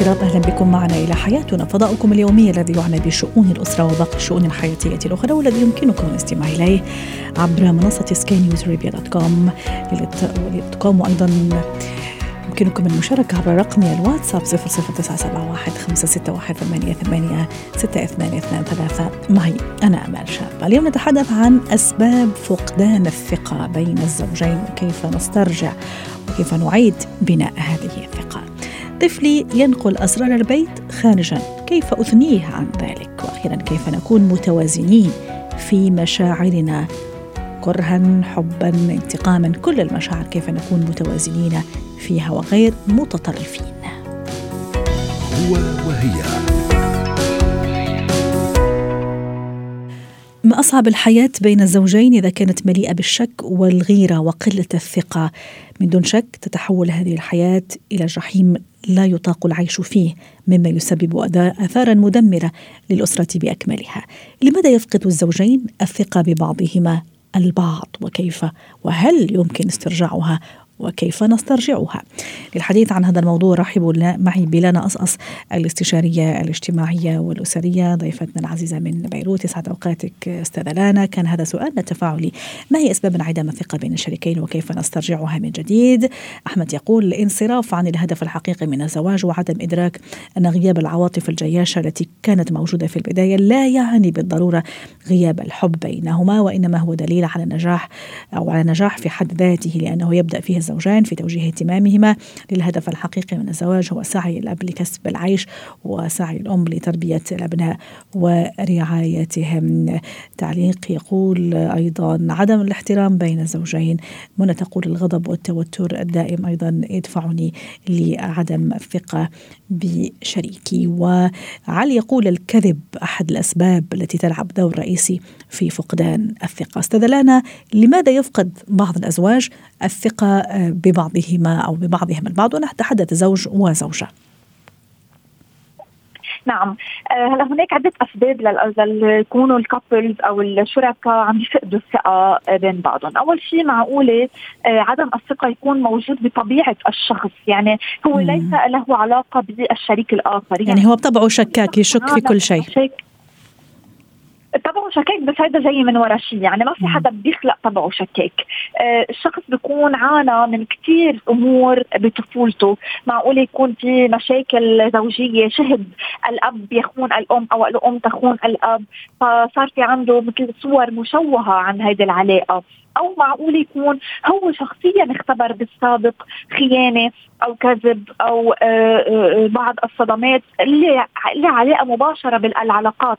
الكرام أهلا بكم معنا إلى حياتنا. فضاؤكم اليومي الذي يعنى بشؤون الأسرة وباقي الشؤون الحياتية الأخرى والذي يمكنكم الاستماع إليه عبر منصة سكاي نيوز كوم وأيضا يمكنكم المشاركة عبر رقمي الواتساب 00971 561 88 6223 معي أنا أمال شاب اليوم نتحدث عن أسباب فقدان الثقة بين الزوجين. كيف نسترجع وكيف نعيد بناء هذه الثقة؟ طفلي ينقل أسرار البيت خارجا. كيف أثنيه عن ذلك؟ وأخيرا كيف نكون متوازنين في مشاعرنا؟ كرها حبا انتقاما كل المشاعر كيف نكون متوازنين فيها وغير متطرفين؟ هو وهي. ما أصعب الحياة بين الزوجين إذا كانت مليئة بالشك والغيرة وقلة الثقة؟ من دون شك تتحول هذه الحياة إلى جحيم لا يطاق العيش فيه مما يسبب آثارا مدمرة للأسرة بأكملها. لماذا يفقد الزوجين الثقة ببعضهما البعض وكيف؟ وهل يمكن استرجاعها؟ وكيف نسترجعها. للحديث عن هذا الموضوع رحبوا معي بلانا أصأص الاستشارية الاجتماعية والأسرية ضيفتنا العزيزة من بيروت. يسعد أوقاتك أستاذة لانا. كان هذا سؤالنا التفاعلي ما هي أسباب انعدام الثقة بين الشريكين وكيف نسترجعها من جديد؟ أحمد يقول الانصراف عن الهدف الحقيقي من الزواج وعدم إدراك أن غياب العواطف الجياشة التي كانت موجودة في البداية لا يعني بالضرورة غياب الحب بينهما وإنما هو دليل على النجاح أو على نجاح في حد ذاته لأنه يبدأ فيه الزوجان في توجيه اهتمامهما للهدف الحقيقي من الزواج هو سعي الأب لكسب العيش وسعي الأم لتربية الأبناء ورعايتهم. تعليق يقول أيضا عدم الاحترام بين الزوجين. منى تقول الغضب والتوتر الدائم أيضا يدفعني لعدم الثقة بشريكي. وعلي يقول الكذب أحد الأسباب التي تلعب دور رئيسي في فقدان الثقة. استدلانا لماذا يفقد بعض الأزواج الثقة ببعضهما أو ببعضهم البعض. وأنا أتحدث زوج وزوجة. نعم. آه، هلا هناك عدة أسباب ليكونوا الكابلز أو الشركاء عم يفقدوا الثقة بين بعضهم، أول شيء معقولة آه، عدم الثقة يكون موجود بطبيعة الشخص، يعني هو مم. ليس له علاقة بالشريك الآخر. يعني, يعني هو بطبعه شكاك يشك في كل شيء. طبعه شكاك بس هيدا جاي من ورا شيء. يعني ما في حدا بيخلق طبعه شكاك. آه الشخص بيكون عانى من كثير أمور بطفولته. معقول يكون في مشاكل زوجية شهد. الأب يخون الأم أو الأم تخون الأب. فصار في عنده مثل صور مشوهة عن هذه العلاقة. أو معقول يكون هو شخصيا اختبر بالسابق خيانة أو كذب أو آه، آه، بعض الصدمات اللي اللي علاقه مباشرة بالعلاقات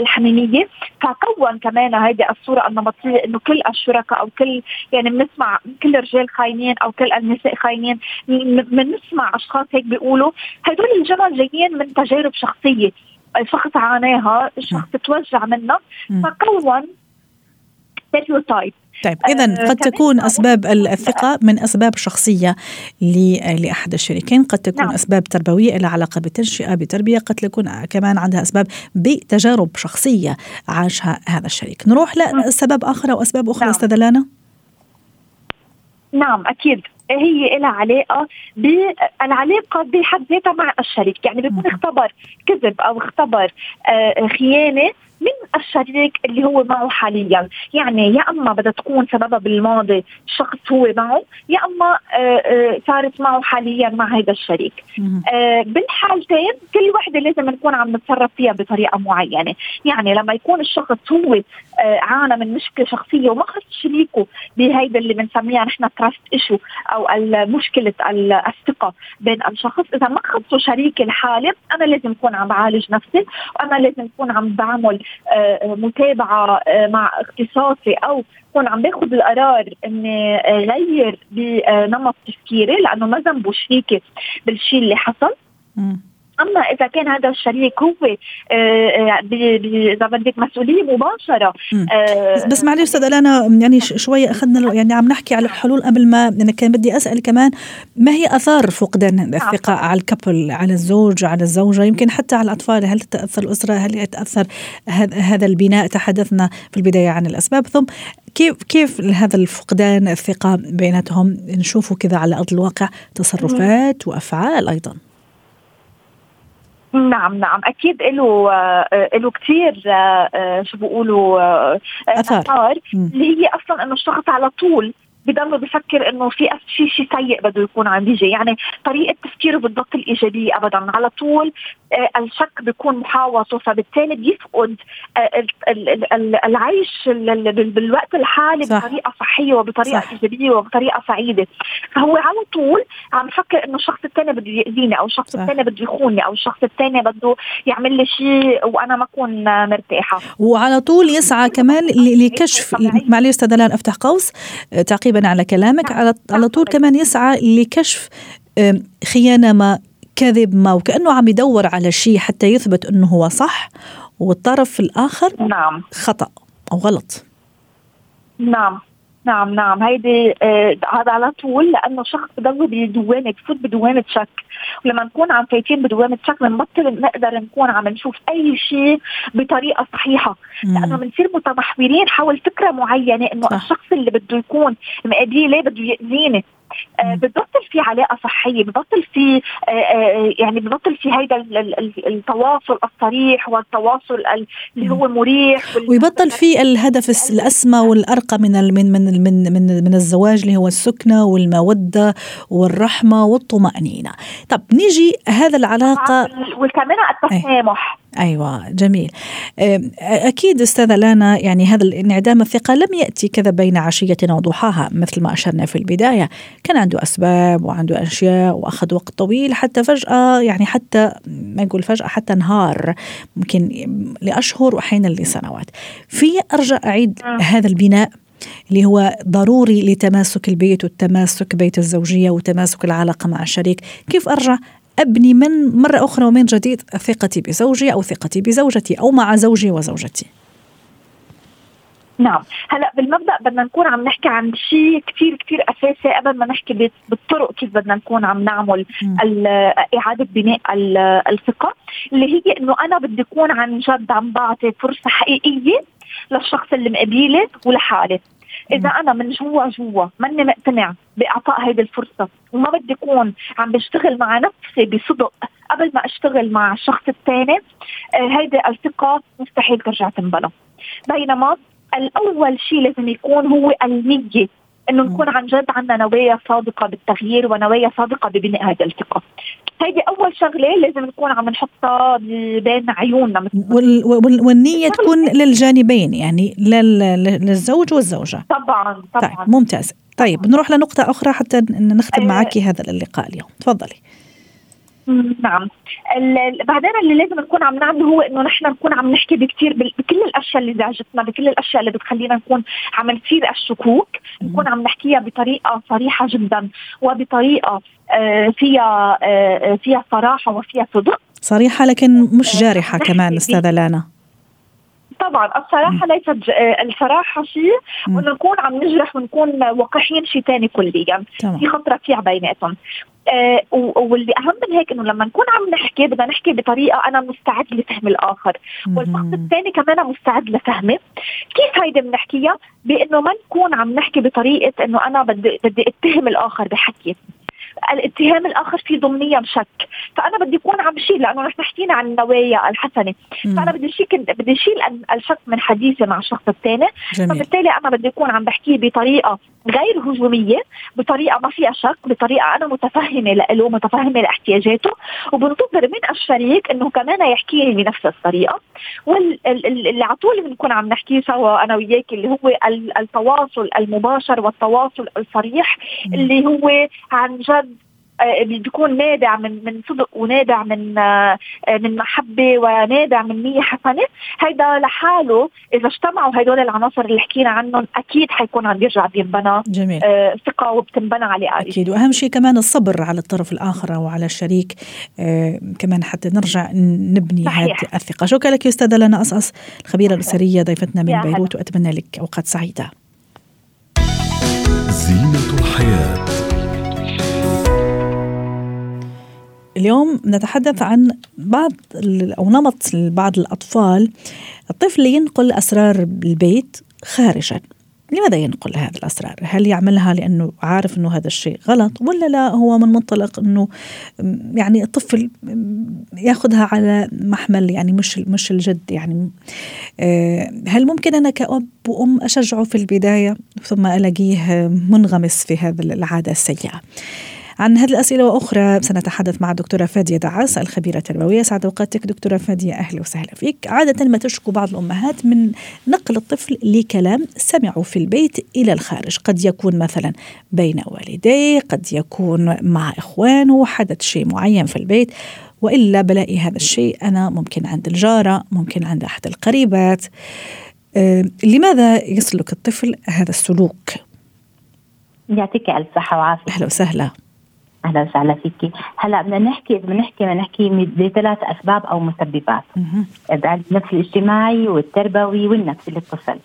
الحميمية. فكون كمان هذه الصورة النمطية إنه كل الشركاء أو كل يعني بنسمع كل الرجال خاينين أو كل النساء خاينين بنسمع أشخاص هيك بيقولوا هدول الجمل جايين من تجارب شخصية. الشخص عاناها الشخص توجع منها فكون ستيريوتايب طيب اذا آه، قد تكون أسباب الثقه من أسباب شخصية لأحد الشريكين. قد تكون نعم. أسباب تربوية لها علاقة بالتنشئة بتربيه قد تكون كمان عندها أسباب بتجارب شخصية عاشها هذا الشريك. نروح لسبب آخر أو أسباب أخرى نعم. أستاذة لانا؟ نعم أكيد. هي لها علاقة بالعلاقه بحد ذاتها مع الشريك. يعني بيكون اختبر كذب أو اختبر آه، خيانة من الشريك اللي هو معه حاليا. يعني يا أما بدها تكون سببها بالماضي شخص هو معه يا أما آه، آه، صارت معه حاليا مع هذا الشريك. بالحالتين كل وحدة لازم نكون عم نتصرف فيها بطريقة معينة. يعني لما يكون الشخص هو عانى من مشكلة شخصية وما خص شريكه بهيدا اللي بنسميها نحن trust issue أو مشكلة الثقة بين الشخص. إذا ما خصه شريكي الحالي أنا لازم أكون عم بعالج نفسي وأنا لازم أكون عم بعمل آه، متابعة آه، مع اختصاصي أو كون عم باخذ القرار إني غير بنمط تفكيري لأنه ما ذنبه شريكي بالشيء اللي حصل. أما إذا كان هذا الشريك هو آه، آه، إذا بدك مسؤوليه مباشرة آه، بس معلش أستاذ أنا يعني شوية أخذنا يعني عم نحكي على الحلول قبل ما أنا كان بدي أسأل كمان ما هي آثار فقدان نعم. الثقه على الكبل على الزوج على الزوجة؟ يمكن حتى على الأطفال هل تتأثر الأسرة؟ هل يتأثر هذا البناء؟ تحدثنا في البداية عن الأسباب ثم كيف كيف هذا الفقدان الثقة بيناتهم؟ نشوفه كذا على أرض الواقع تصرفات وأفعال أيضا. نعم نعم. أكيد له آه، له كثير آه، آه، شو بيقولوا أثار. اللي هي أصلا إنه الشخص على طول بضل بفكر إنه في في شيء سيء بده يكون عم بيجي يعني طريقة تفكيره بالضبط الإيجابية ابدا. على طول آه، الشك بيكون محاوطه. فبالتالي بيفقد آه، العيش بالوقت الحالي صح. بطريقة صحية وبطريقة صح. إيجابية وبطريقة سعيدة. فهو على طول عم يفكر إنه الشخص الثاني بده يأذيني أو الشخص الثاني بده يخونني أو الشخص الثاني بده يعمل لي شيء وأنا ما أكون مرتاحة. وعلى طول يسعى كمان لكشف معلش أستاذ أفتح قوس. آه، تعقيبا على كلامك نعم. على على طول كمان يسعى لكشف خيانة ما كذب ما وكأنه عم يدور على شيء حتى يثبت إنه هو صح والطرف الآخر نعم. خطأ أو غلط. نعم. نعم نعم. هيدي آه هذا على طول لأنه شخص بضل بدوامة بفوت بدوامة شك. ولما نكون عم فايتين بدوامة شك بنبطل نقدر نكون عم نشوف أي شيء بطريقة صحيحة. لأنه بنصير متمحورين حول فكرة معينة إنه الشخص اللي بده يكون مقابليه بده يأذيني. آه، ببطل في علاقة صحية ببطل في آه، آه، يعني ببطل في هيدا التواصل الصريح والتواصل اللي هو مريح ويبطل في الهدف الأسمى والأرقى من من من من من, من الزواج اللي هو السكنة والمودة والرحمة والطمأنينة. طب نيجي هذا العلاقة وكمان التسامح. أيوه جميل. أكيد أستاذة لانا يعني هذا انعدام الثقة لم يأتي كذا بين عشية وضحاها مثل ما أشرنا في البداية. كان عنده أسباب وعنده أشياء وأخذ وقت طويل حتى فجأة يعني حتى ما نقول فجأة حتى انهار ممكن لأشهر واحيانا لسنوات. في أرجع أعيد هذا البناء اللي هو ضروري لتماسك البيت والتماسك بيت الزوجية وتماسك العلاقة مع الشريك. كيف أرجع أبني من مرة أخرى ومن جديد ثقتي بزوجي أو ثقتي بزوجتي أو مع زوجي وزوجتي. نعم. هلا بالمبدأ بدنا نكون عم نحكي عن شيء كثير كثير أساسي قبل ما نحكي بالطرق كيف بدنا نكون عم نعمل إعادة بناء الثقة اللي هي إنه أنا بدي أكون عن جد عم بعطي فرصة حقيقية للشخص اللي مقابلي ولحالي. إذا أنا من جوا جوا ماني مقتنع بإعطاء هيدي الفرصة وما بدي أكون عم بشتغل مع نفسي بصدق قبل ما أشتغل مع الشخص الثاني آه هيدي الثقه مستحيل ترجع تنبنى. بينما الأول شيء لازم يكون هو النية إنه نكون عن جد عندنا نوايا صادقة بالتغيير ونوايا صادقة ببناء هذه الثقة. هيدي أول شغلة لازم نكون عم نحطها بين عيوننا وال والنية تكون للجانبين يعني للزوج والزوجة. طبعا طبعا طيب ممتاز. طيب نروح لنقطة أخرى حتى نختم معك هذا اللقاء اليوم، تفضلي. نعم. بعدين اللي لازم نكون عم نعمله هو إنه نحن نكون عم نحكي بكثير بكل الأشياء اللي زعجتنا بكل الأشياء اللي بتخلينا نكون عم نثير الشكوك نكون عم نحكيها بطريقة صريحة جدا وبطريقة آه، فيها آه، فيها صراحة وفيها صدق. صريحة لكن مش جارحة كمان أستاذة لانا. طبعا الصراحة ليست آه، الصراحه شيء وانه نكون عم نجرح ونكون وقحين شيء ثاني كليا في خطرة فيها بيناتهم. آه واللي أهم من هيك إنه لما نكون عم نحكي بدنا نحكي بطريقة أنا مستعد لفهم الآخر. والشخص الثاني كمان مستعد لفهمي كيف هيدي بنحكيها؟ بإنه ما نكون عم نحكي بطريقة إنه أنا بدي بدي أتهم الآخر بحكي الاتهام الآخر في ضمنيا شك فأنا بدي أكون عم شيل لأنه نحن حكينا عن النوايا الحسنة. فأنا بدي شيل بدي اشيل الشك من حديثي مع الشخص الثاني. فبالتالي أنا بدي أكون عم بحكيه بطريقة غير هجومية بطريقة ما فيها شك بطريقة أنا متفهمة له متفهمة لاحتياجاته. وبنتظر من الشريك إنه كمان يحكي لي بنفس الطريقة. واللي على طول بنكون عم نحكيه سوا أنا وياك اللي هو التواصل المباشر والتواصل الصريح اللي هو عن جد بيكون نابع من من صدق ونابع من من محبة ونابع من نية حسنة هيدا لحاله إذا اجتمعوا هدول العناصر اللي حكينا عنهم أكيد حيكون عم يرجع بينبنى جميل. ثقة وبتنبنى عليه أكيد. وأهم شيء كمان الصبر على الطرف الآخر أو على الشريك كمان حتى نرجع نبني هذه الثقة. شكرا لك يا أستاذة لنا قصقص الخبيرة الأسرية ضيفتنا من بيروت وأتمنى لك أوقات سعيدة. زينة الحياة. اليوم نتحدث عن بعض أو نمط بعض الأطفال الطفل ينقل أسرار البيت خارجا لماذا ينقل هذه الأسرار؟ هل يعملها لأنه عارف أنه هذا الشيء غلط ولا لا هو من منطلق أنه يعني الطفل يأخذها على محمل يعني مش مش الجد يعني هل ممكن أنا كأب وأم أشجعه في البداية ثم ألاقيه منغمس في هذه العادة السيئة؟ عن هذه الأسئلة وأخرى سنتحدث مع الدكتورة فادية دعاس الخبيرة التربوية. سعد أوقاتك دكتورة فادية. أهلا وسهلا فيك. عادة ما تشكو بعض الأمهات من نقل الطفل لكلام سمعه في البيت إلى الخارج. قد يكون مثلا بين والديه قد يكون مع إخوانه حدث شيء معين في البيت. وإلا بلاقي هذا الشيء أنا ممكن عند الجارة ممكن عند أحد القريبات. أه لماذا يسلك الطفل هذا السلوك؟ يعطيك ألف صحة وعافية. أهلا وسهلا. أهلا وسهلا فيكي. هلأ بدنا نحكي اذا بنحكي بدنا نحكي بثلاث أسباب أو مسببات النفس الاجتماعي والتربوي والنفسي للطفل.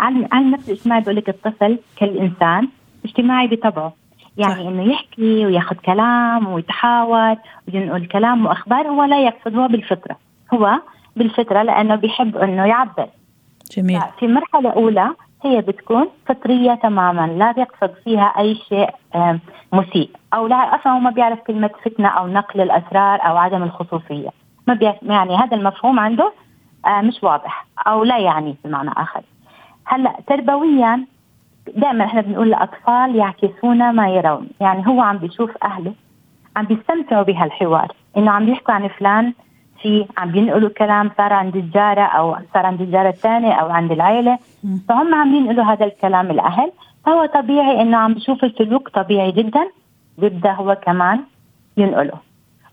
عن عن النفس الاجتماعي بقول لك الطفل كالإنسان اجتماعي بطبعه. يعني صح. إنه يحكي وياخذ كلام ويتحاور وينقل كلام وأخبار هو لا يقصد هو بالفطرة. هو بالفطرة لأنه بيحب إنه يعبر. جميل. في مرحله اولى هي بتكون فطرية تماما لا يقصد فيها أي شيء مسيء. أو لا أصلا هو ما بيعرف كلمة فتنة أو نقل الأسرار أو عدم الخصوصية. ما بيعرف يعني هذا المفهوم عنده مش واضح أو لا يعني بمعنى آخر. هلأ تربويا دائما إحنا بنقول الأطفال يعكسون ما يرون. يعني هو عم بيشوف أهله عم بيستمتعوا بهالحوار. إنه عم بيحكوا عن فلان في عم بينقلوا كلام صار عند الجارة أو صار عند الجارة الثانية أو عند العيلة. فهم عم ينقلوا هذا الكلام الأهل. فهو طبيعي إنه عم بيشوف السلوك طبيعي جدا. بيبدأ هو كمان ينقله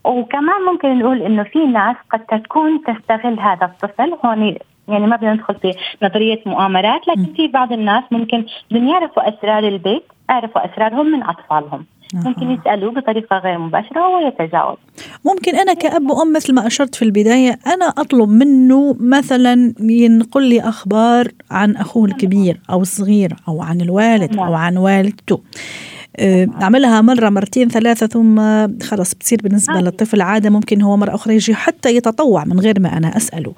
وكمان ممكن نقول إنه في ناس قد تكون تستغل هذا الطفل. هون يعني ما بدنا ندخل في نظرية مؤامرات لكن في بعض الناس ممكن بدهم يعرفوا أسرار البيت يعرفوا أسرارهم من أطفالهم. ممكن يسألوه بطريقة غير مباشرة وهو يتجاوب. ممكن أنا كأب وأم مثل ما أشرت في البداية أنا أطلب منه مثلا ينقل لي أخبار عن أخوه الكبير أو الصغير أو عن الوالد أو عن والدته. اعملها مرة مرتين ثلاثة ثم خلص بتصير بالنسبة آه. للطفل عادة ممكن هو مرة أخرى يجي حتى يتطوع من غير ما أنا أسأله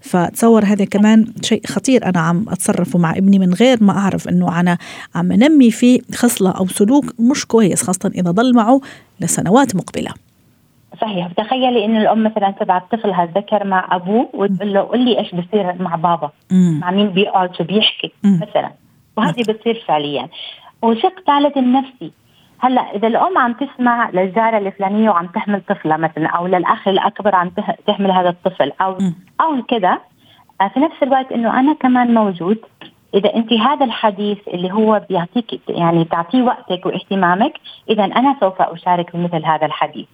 فتصور هذا كمان شيء خطير أنا عم أتصرفه مع ابني من غير ما أعرف إنه أنا عم انمي فيه خصلة أو سلوك مش كويس خاصة إذا ضل معه لسنوات مقبلة صحيح تخيلي إنه الأم مثلا تبعت طفلها ذكر مع أبوه وتقول له قل لي إيش بصير مع بابا مم. مع مين بيقعد شو بيحكي مم. مثلا وهذه بتصير فعليا وشق ثالث النفسي. هلأ إذا الأم عم تسمع للجاره الفلانية وعم تحمل طفلها مثلا أو للأخ الأكبر عم تحمل هذا الطفل أو أو كذا آه، في نفس الوقت إنه أنا كمان موجود. إذا أنت هذا الحديث اللي هو بيعطيك يعني تعطيه وقتك واهتمامك اذا أنا سوف أشارك بمثل هذا الحديث.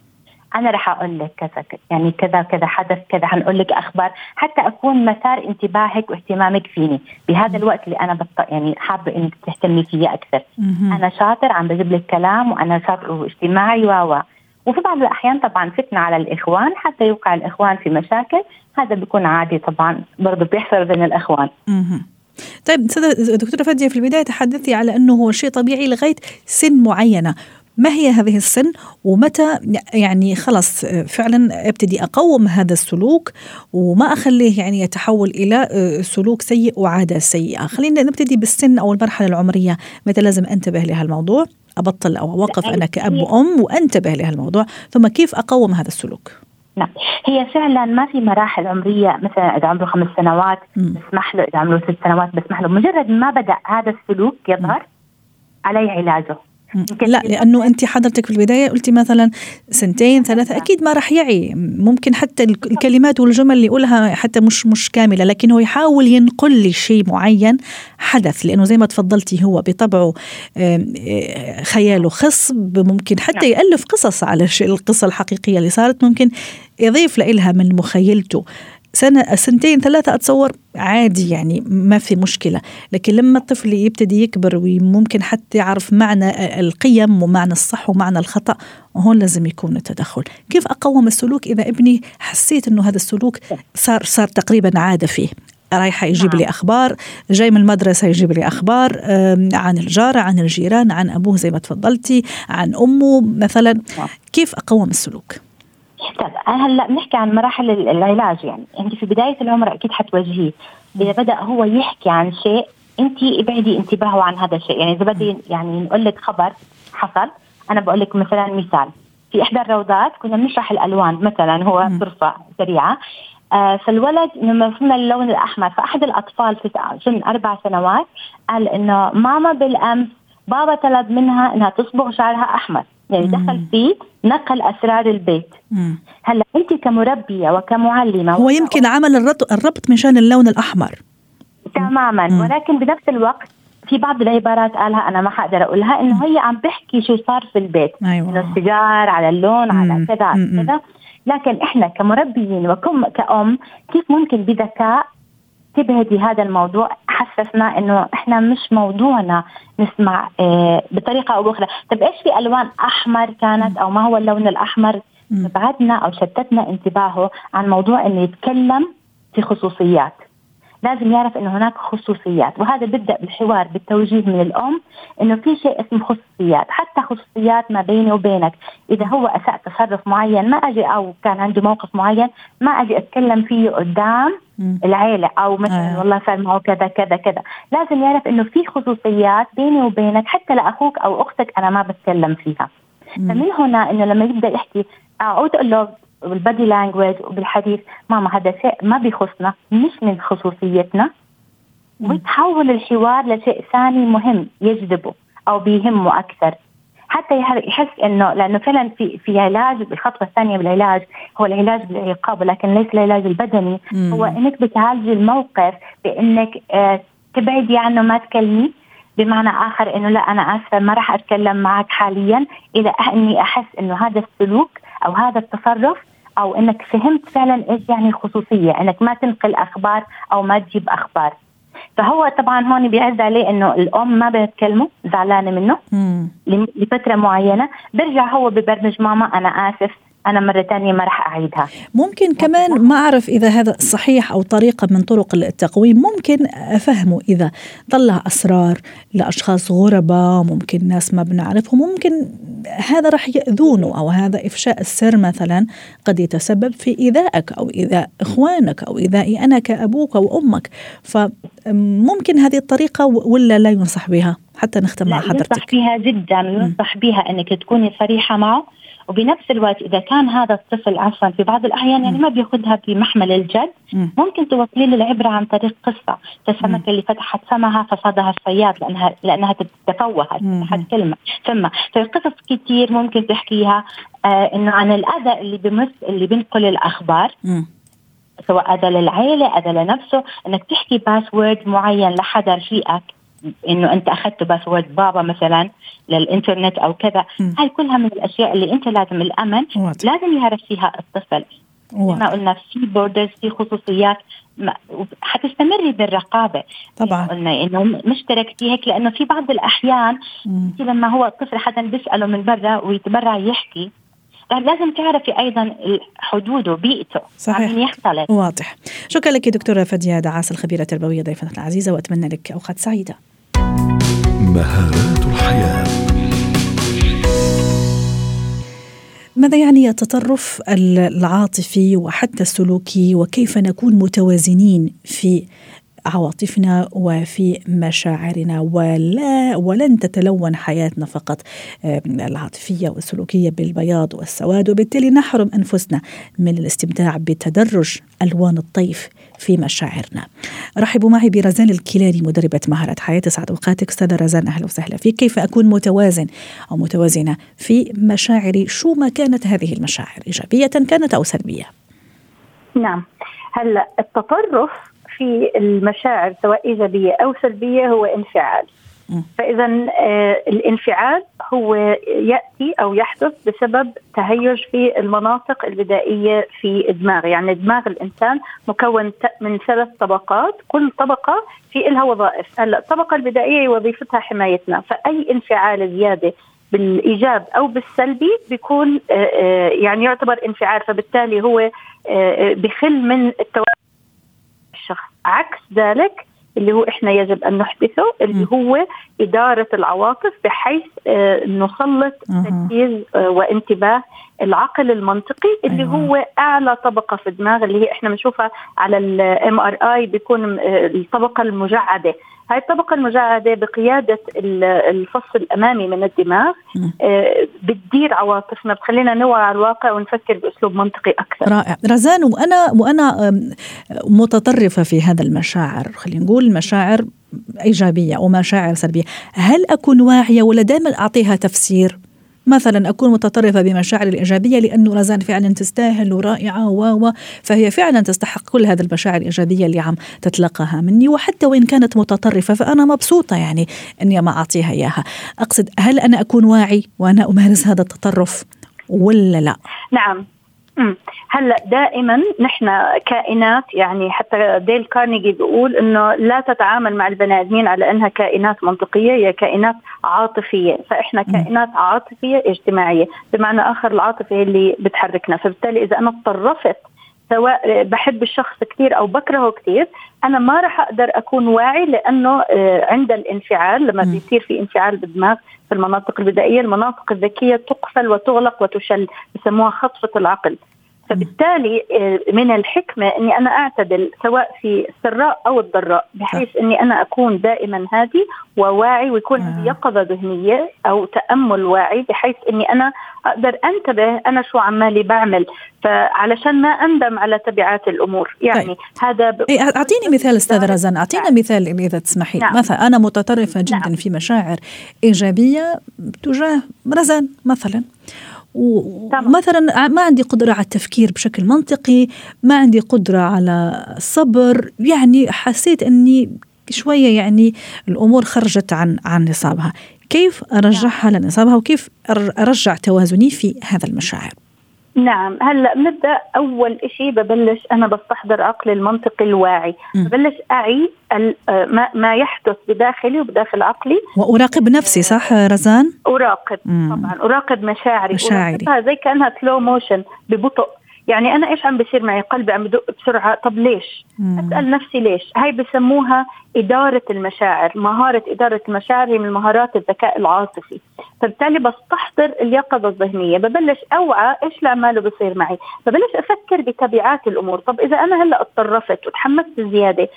أنا رح أقول لك كذا يعني كذا كذا حدث كذا حنقول لك أخبار حتى أكون مسار انتباهك واهتمامك فيني. بهذا الوقت اللي أنا بط... يعني حابة إنك تهتمي فيه أكثر. أنا شاطر عم بجيب لك كلام وأنا شاطر واجتماعي و وفي بعض الأحيان طبعا فتنة على الإخوان حتى يوقع الإخوان في مشاكل. هذا بيكون عادي طبعا برضه بيحصل بين الإخوان. طيب دكتورة فادية في البداية تحدثي على أنه هو شيء طبيعي لغاية سن معينة. ما هي هذه السن ومتى؟ يعني خلص فعلا أبتدي أقوم هذا السلوك وما أخليه يعني يتحول إلى سلوك سيء وعادة سيئة. خلينا نبتدي بالسن أو المرحلة العمرية. متى لازم أنتبه لهالموضوع أبطل أو أوقف أنا كاب وأم وأنتبه لهالموضوع ثم كيف أقوم هذا السلوك؟ نعم. هي فعلا ما في مراحل عمرية مثلا إذا عمره خمس سنوات بسمح له إذا عمره ست سنوات بسمح له. مجرد ما بدأ هذا السلوك يظهر عليه علاجه. لا لأنه أنت حضرتك في البداية قلتي مثلا سنتين ثلاثة أكيد ما راح يعي. ممكن حتى الكلمات والجمل اللي يقولها حتى مش مش كاملة لكن هو يحاول ينقل لي شيء معين حدث لأنه زي ما تفضلتي هو بطبعه خياله خص ممكن حتى نعم. يألف قصص على القصة الحقيقية اللي صارت ممكن يضيف لها من مخيلته. سنة سنتين ثلاثة أتصور عادي يعني ما في مشكلة. لكن لما الطفل يبتدي يكبر وممكن حتى يعرف معنى القيم ومعنى الصح ومعنى الخطأ هون لازم يكون التدخل. كيف أقوم السلوك إذا ابني حسيت أنه هذا السلوك صار صار تقريبا عادة فيه؟ رايحة يجيب نعم. لي أخبار جاي من المدرسة يجيب لي أخبار عن الجارة عن الجيران عن أبوه زي ما تفضلتي عن أمه مثلا. نعم. كيف أقوم السلوك؟ طيب هلأ بنحكي عن مراحل العلاج يعني. انت في بداية العمر أكيد حتواجهيه. إذا بدأ هو يحكي عن شيء انت ابعدي انتباهه عن هذا الشيء. يعني إذا بدي يعني نقول لك خبر حصل أنا بقول لك مثلا مثال. في إحدى الروضات كنا بنشرح الألوان مثلا هو طرفه سريعة. آه فالولد لما فهمنا اللون الأحمر فأحد الأطفال في سن أربع سنوات قال إنه ماما بالأمس بابا طلب منها إنها تصبغ شعرها أحمر. يعني دخل في نقل أسرار البيت. هلأ أنت كمربية وكمعلمة هو يمكن عمل الربط مشان اللون الأحمر. تماما. مم. ولكن بنفس الوقت في بعض العبارات قالها أنا ما حقدر أقولها إنه هي عم بحكي شو صار في البيت. أيوة. إنه السيجار على اللون مم. على كذا على كذا. لكن إحنا كمربيين وكم كأم كيف ممكن بذكاء تبهدي هذا الموضوع حسسنا إنه إحنا مش موضوعنا نسمع آه بطريقة أو بأخرى، طيب إيش في ألوان أحمر كانت أو ما هو اللون الأحمر؟ بعدنا أو شتتنا انتباهه عن موضوع إنه يتكلم في خصوصيات. لازم يعرف إنه هناك خصوصيات وهذا بيبدأ بالحوار بالتوجيه من الأم إنه في شيء اسمه خصوصيات حتى خصوصيات ما بيني وبينك. إذا هو اساء تصرف معين ما أجي أو كان عنده موقف معين ما أجي أتكلم فيه قدام العيلة أو مثلا آه. والله صار معه كذا كذا كذا. لازم يعرف إنه في خصوصيات بيني وبينك حتى لأخوك أو أختك أنا ما بتكلم فيها. فمن هنا إنه لما يبدأ يحكي اقعد أقول له بالبادي لانجوج وبالحديث ماما هذا شيء ما بيخصنا مش من خصوصيتنا. ويتحول الحوار لشيء ثاني مهم يجذبه أو بيهمه أكثر. حتى يحس إنه لأنه فعلا في في علاج الخطوه الثانية بالعلاج هو العلاج بالعقاب لكن ليس العلاج البدني. مم. هو إنك بتعالجي الموقف بإنك آه تبعدي عنه ما تكلمي بمعنى آخر إنه لا أنا آسفة ما راح أتكلم معك حاليا إلى أني أحس إنه هذا السلوك أو هذا التصرف أو إنك فهمت فعلا إيش يعني الخصوصية إنك ما تنقل أخبار أو ما تجيب أخبار. فهو طبعا هون بيعز عليه إنه الأم ما بتكلمه زعلانة منه مم. لفترة معينة. برجع هو ببرمج ماما أنا آسف. أنا مرة ثانية ما راح أعيدها. ممكن كمان ما أعرف إذا هذا صحيح أو طريقة من طرق التقويم. ممكن أفهمه إذا طلع أسرار لأشخاص غرباء ممكن ناس ما بنعرفهم ممكن هذا راح يأذونه أو هذا إفشاء السر مثلا قد يتسبب في إيذائك أو إيذاء إخوانك أو إيذائي أنا كأبوك أو أمك. فممكن هذه الطريقة ولا لا ينصح بها؟ حتى نختم مع حضرتك ينصح فيها جدا ينصح بها أنك تكوني صريحة معه. وبنفس الوقت إذا كان هذا الطفل عفوا في بعض الأحيان يعني ما بيأخذها بمحمل الجد ممكن توصلي له العبره عن طريق قصة السمكه اللي فتحت فمها فصادها الصياد لانها لأنها تتفوهت فتحت كلمة. فما فقصص كثير ممكن تحكيها آه إنه عن الأذى اللي بمس اللي بينقل الأخبار. سواء أذى للعيلة أذى لنفسه إنك تحكي password معين لحدا رفيقك إنه أنت أخذت password بابا مثلا للإنترنت أو كذا. هاي كلها من الأشياء اللي أنت لازم الأمن واضح. لازم يعرف فيها الطفل. زي ما قلنا في borders في خصوصيات. حتستمري بالرقابة. طبعا. قلنا إنه مش تركتي هيك لأنه في بعض الأحيان لما هو الطفل حدا بيسأله من برا ويتبرع يحكي لازم تعرفي أيضا حدوده بيئته. صحيح. يختلط واضح. شكرا لك دكتورة فديا دعاس الخبيرة التربوية ضيفتنا العزيزة وأتمنى لك أوقات سعيدة. مهارات الحياة. ماذا يعني التطرف العاطفي وحتى السلوكي؟ وكيف نكون متوازنين في عواطفنا وفي مشاعرنا ولا ولن تتلون حياتنا فقط العاطفية والسلوكية بالبياض والسواد. وبالتالي نحرم أنفسنا من الاستمتاع بتدرج ألوان الطيف في مشاعرنا. رحبوا معي برزان الكيلاني مدربة مهارة حياة. سعد أوقاتك أستاذة رزان أهلا وسهلا فيك. كيف أكون متوازن أو متوازنة في مشاعري؟ شو ما كانت هذه المشاعر؟ إيجابية كانت أو سلبية. نعم. هلا التطرف في المشاعر سواء إيجابية أو سلبية هو انفعال. فاذا آه الانفعال هو يأتي أو يحدث بسبب تهيج في المناطق البدائية في الدماغ، يعني دماغ الإنسان مكون من ثلاث طبقات، كل طبقة في لها وظائف، هلأ الطبقة البدائية وظيفتها حمايتنا، فأي انفعال زيادة بالإيجاب أو بالسلبي بيكون يعني يعتبر انفعال. فبالتالي هو بخل من التوازن عكس ذلك اللي هو إحنا يجب أن نحدثه اللي هو إدارة العواطف بحيث نسلط تركيز وانتباه العقل المنطقي اللي أيوة. هو أعلى طبقة في الدماغ اللي هي إحنا بنشوفها على ال MRI بيكون الطبقة المجعدة. هاي الطبقة المجعدة بقيادة الفص الأمامي من الدماغ آه بتدير عواطفنا بتخلينا نوعى على الواقع ونفكر بأسلوب منطقي أكثر. رائع. رزان وأنا وأنا متطرفة في هذا المشاعر. خلينا نقول مشاعر إيجابية ومشاعر سلبية. هل أكون واعية ولا دائما أعطيها تفسير؟ مثلا أكون متطرفة بمشاعري الإيجابية لأنه رزان فعلا تستاهل ورائعة و فهي فعلا تستحق كل هذه المشاعر الإيجابية اللي عم تتلقاها مني. وحتى وإن كانت متطرفة فأنا مبسوطة يعني إني ما أعطيها إياها. أقصد هل أنا أكون واعي وأنا أمارس هذا التطرف ولا لا؟ نعم. هلا دائما نحن كائنات يعني حتى ديل كارنيجي بيقول إنه لا تتعامل مع البني آدمين على إنها كائنات منطقية هي كائنات عاطفية. فإحنا كائنات عاطفية اجتماعية بمعنى آخر العاطفة هي اللي بتحركنا. فبالتالي إذا أنا تطرفت سواء بحب الشخص كثير أو بكرهه كثير أنا ما راح أقدر أكون واعي لأنه عند الانفعال لما بيصير في انفعال بالدماغ في المناطق البدائيه المناطق الذكية تقفل وتغلق وتشل بسموها خطفة العقل. فبالتالي من الحكمة أني أنا أعتدل سواء في السراء أو الضراء بحيث أني أنا أكون دائما هادي وواعي ويكون عندي يقظة ذهنية أو تأمل واعي بحيث أني أنا أقدر أنتبه أنا شو عمالي بعمل فعلشان ما أندم على تبعات الأمور يعني طيب. هذا ب... إيه أعطيني مثال أستاذ رزان أعطينا نعم. مثال إذا تسمحي نعم. مثلا أنا متطرفة جدا نعم. في مشاعر إيجابية تجاه رزان مثلا ومثلا ما عندي قدرة على التفكير بشكل منطقي ما عندي قدرة على الصبر يعني حسيت أني شوية يعني الأمور خرجت عن عن نصابها. كيف أرجعها لنصابها وكيف أرجع توازني في هذا المشاعر؟ نعم. هلا بنبدأ أول شيء ببلش أنا بستحضر عقلي المنطقي الواعي. م. ببلش أعي ما, ما يحدث بداخلي وبداخل عقلي. وأراقب نفسي صح رزان؟ أراقب م. طبعا. أراقب مشاعري. مشاعري. زي كأنها سلو موشن ببطء. يعني أنا إيش عم بصير معي؟ قلبي عم بدق بسرعة. طب ليش؟ مم. أسأل نفسي ليش؟ هاي بسموها إدارة المشاعر. مهارة إدارة المشاعر هي من مهارات الذكاء العاطفي. فبالتالي بستحضر اليقظة الذهنية. ببلش أوعى إيش اللي عماله بصير معي. ببلش أفكر بتبعات الأمور. طب إذا أنا هلأ اضطرفت وتحمست زيادة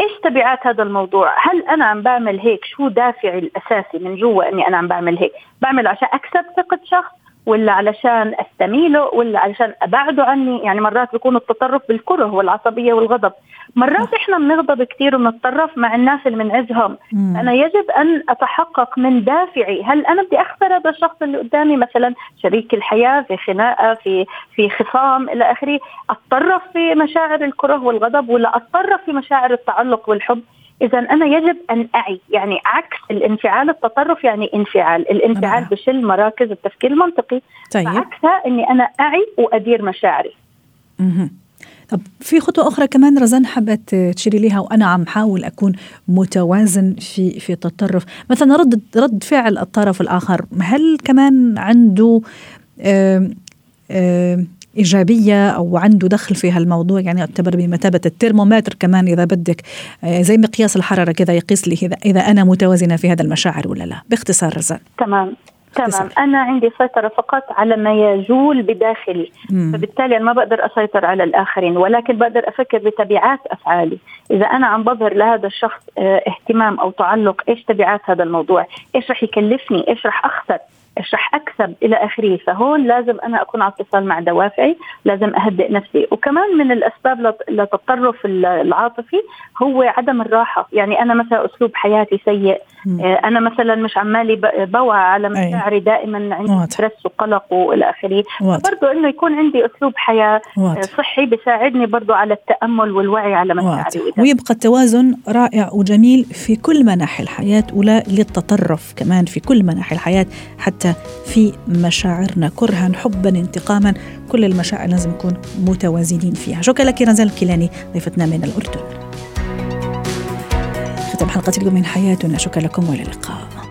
إيش تبعات هذا الموضوع؟ هل أنا عم بعمل هيك؟ شو دافعي الأساسي من جوا إني أنا عم بعمل هيك؟ بعمل عشان أكسب ثقة شخص؟ ولا علشان أستميله ولا علشان أبعده عني؟ يعني مرات بيكون التطرف بالكره والعصبية والغضب. مرات إحنا بنغضب كثير وبنتطرف مع الناس اللي بنعزهم أنا يجب أن أتحقق من دافعي. هل أنا بدي أخسر هذا الشخص اللي قدامي؟ مثلا شريك الحياة في خناقة في في خصام إلى آخره. أتطرف في مشاعر الكره والغضب ولا أتطرف في مشاعر التعلق والحب اذا أنا يجب أن أعي يعني عكس الانفعال التطرف يعني انفعال الانفعال. بشل مراكز التفكير المنطقي طيب. عكسها إني أنا أعي وأدير مشاعري مه. طب في خطوة أخرى كمان رزان حبت تشيري ليها وأنا عم حاول أكون متوازن في في التطرف مثلا رد رد فعل الطرف الآخر هل كمان عنده آآ آآ إيجابية أو عنده دخل في هالموضوع يعني يعتبر بمثابة الترمومتر كمان إذا بدك زي مقياس الحرارة كذا يقيس لي إذا, إذا أنا متوازنة في هذا المشاعر ولا لا. باختصار رزان. تمام تمام. أنا عندي سيطرة فقط على ما يجول بداخلي. مم. فبالتالي أنا ما بقدر أسيطر على الآخرين ولكن بقدر أفكر بتبعات أفعالي. إذا أنا عم بظهر لهذا الشخص آه اهتمام أو تعلق إيش تبعات هذا الموضوع؟ إيش رح يكلفني؟ إيش رح أخسر؟ إيش رح اكسب إلى آخره. فهون لازم أنا أكون على اتصال مع دوافعي لازم أهدئ نفسي. وكمان من الأسباب للتطرف العاطفي هو عدم الراحة. يعني أنا مثلا أسلوب حياتي سيء. آه، أنا مثلا مش عمالي بوعى على مشاعري دائما عندي stress وقلق وإلى آخره. برضه إنه يكون عندي أسلوب حياة آه، واضح. صحي بيساعدني برضه على التأمل والوعي على مشاعري. ويبقى التوازن رائع وجميل في كل مناحي الحياة ولا للتطرف كمان في كل مناحي الحياة حتى في مشاعرنا كرها حبا انتقاما كل المشاعر لازم نكون متوازنين فيها. شكرا لك رزان الكيلاني ضيفتنا من الأردن. ختم حلقة اليوم من حياتنا. شكرا لكم وإلى اللقاء.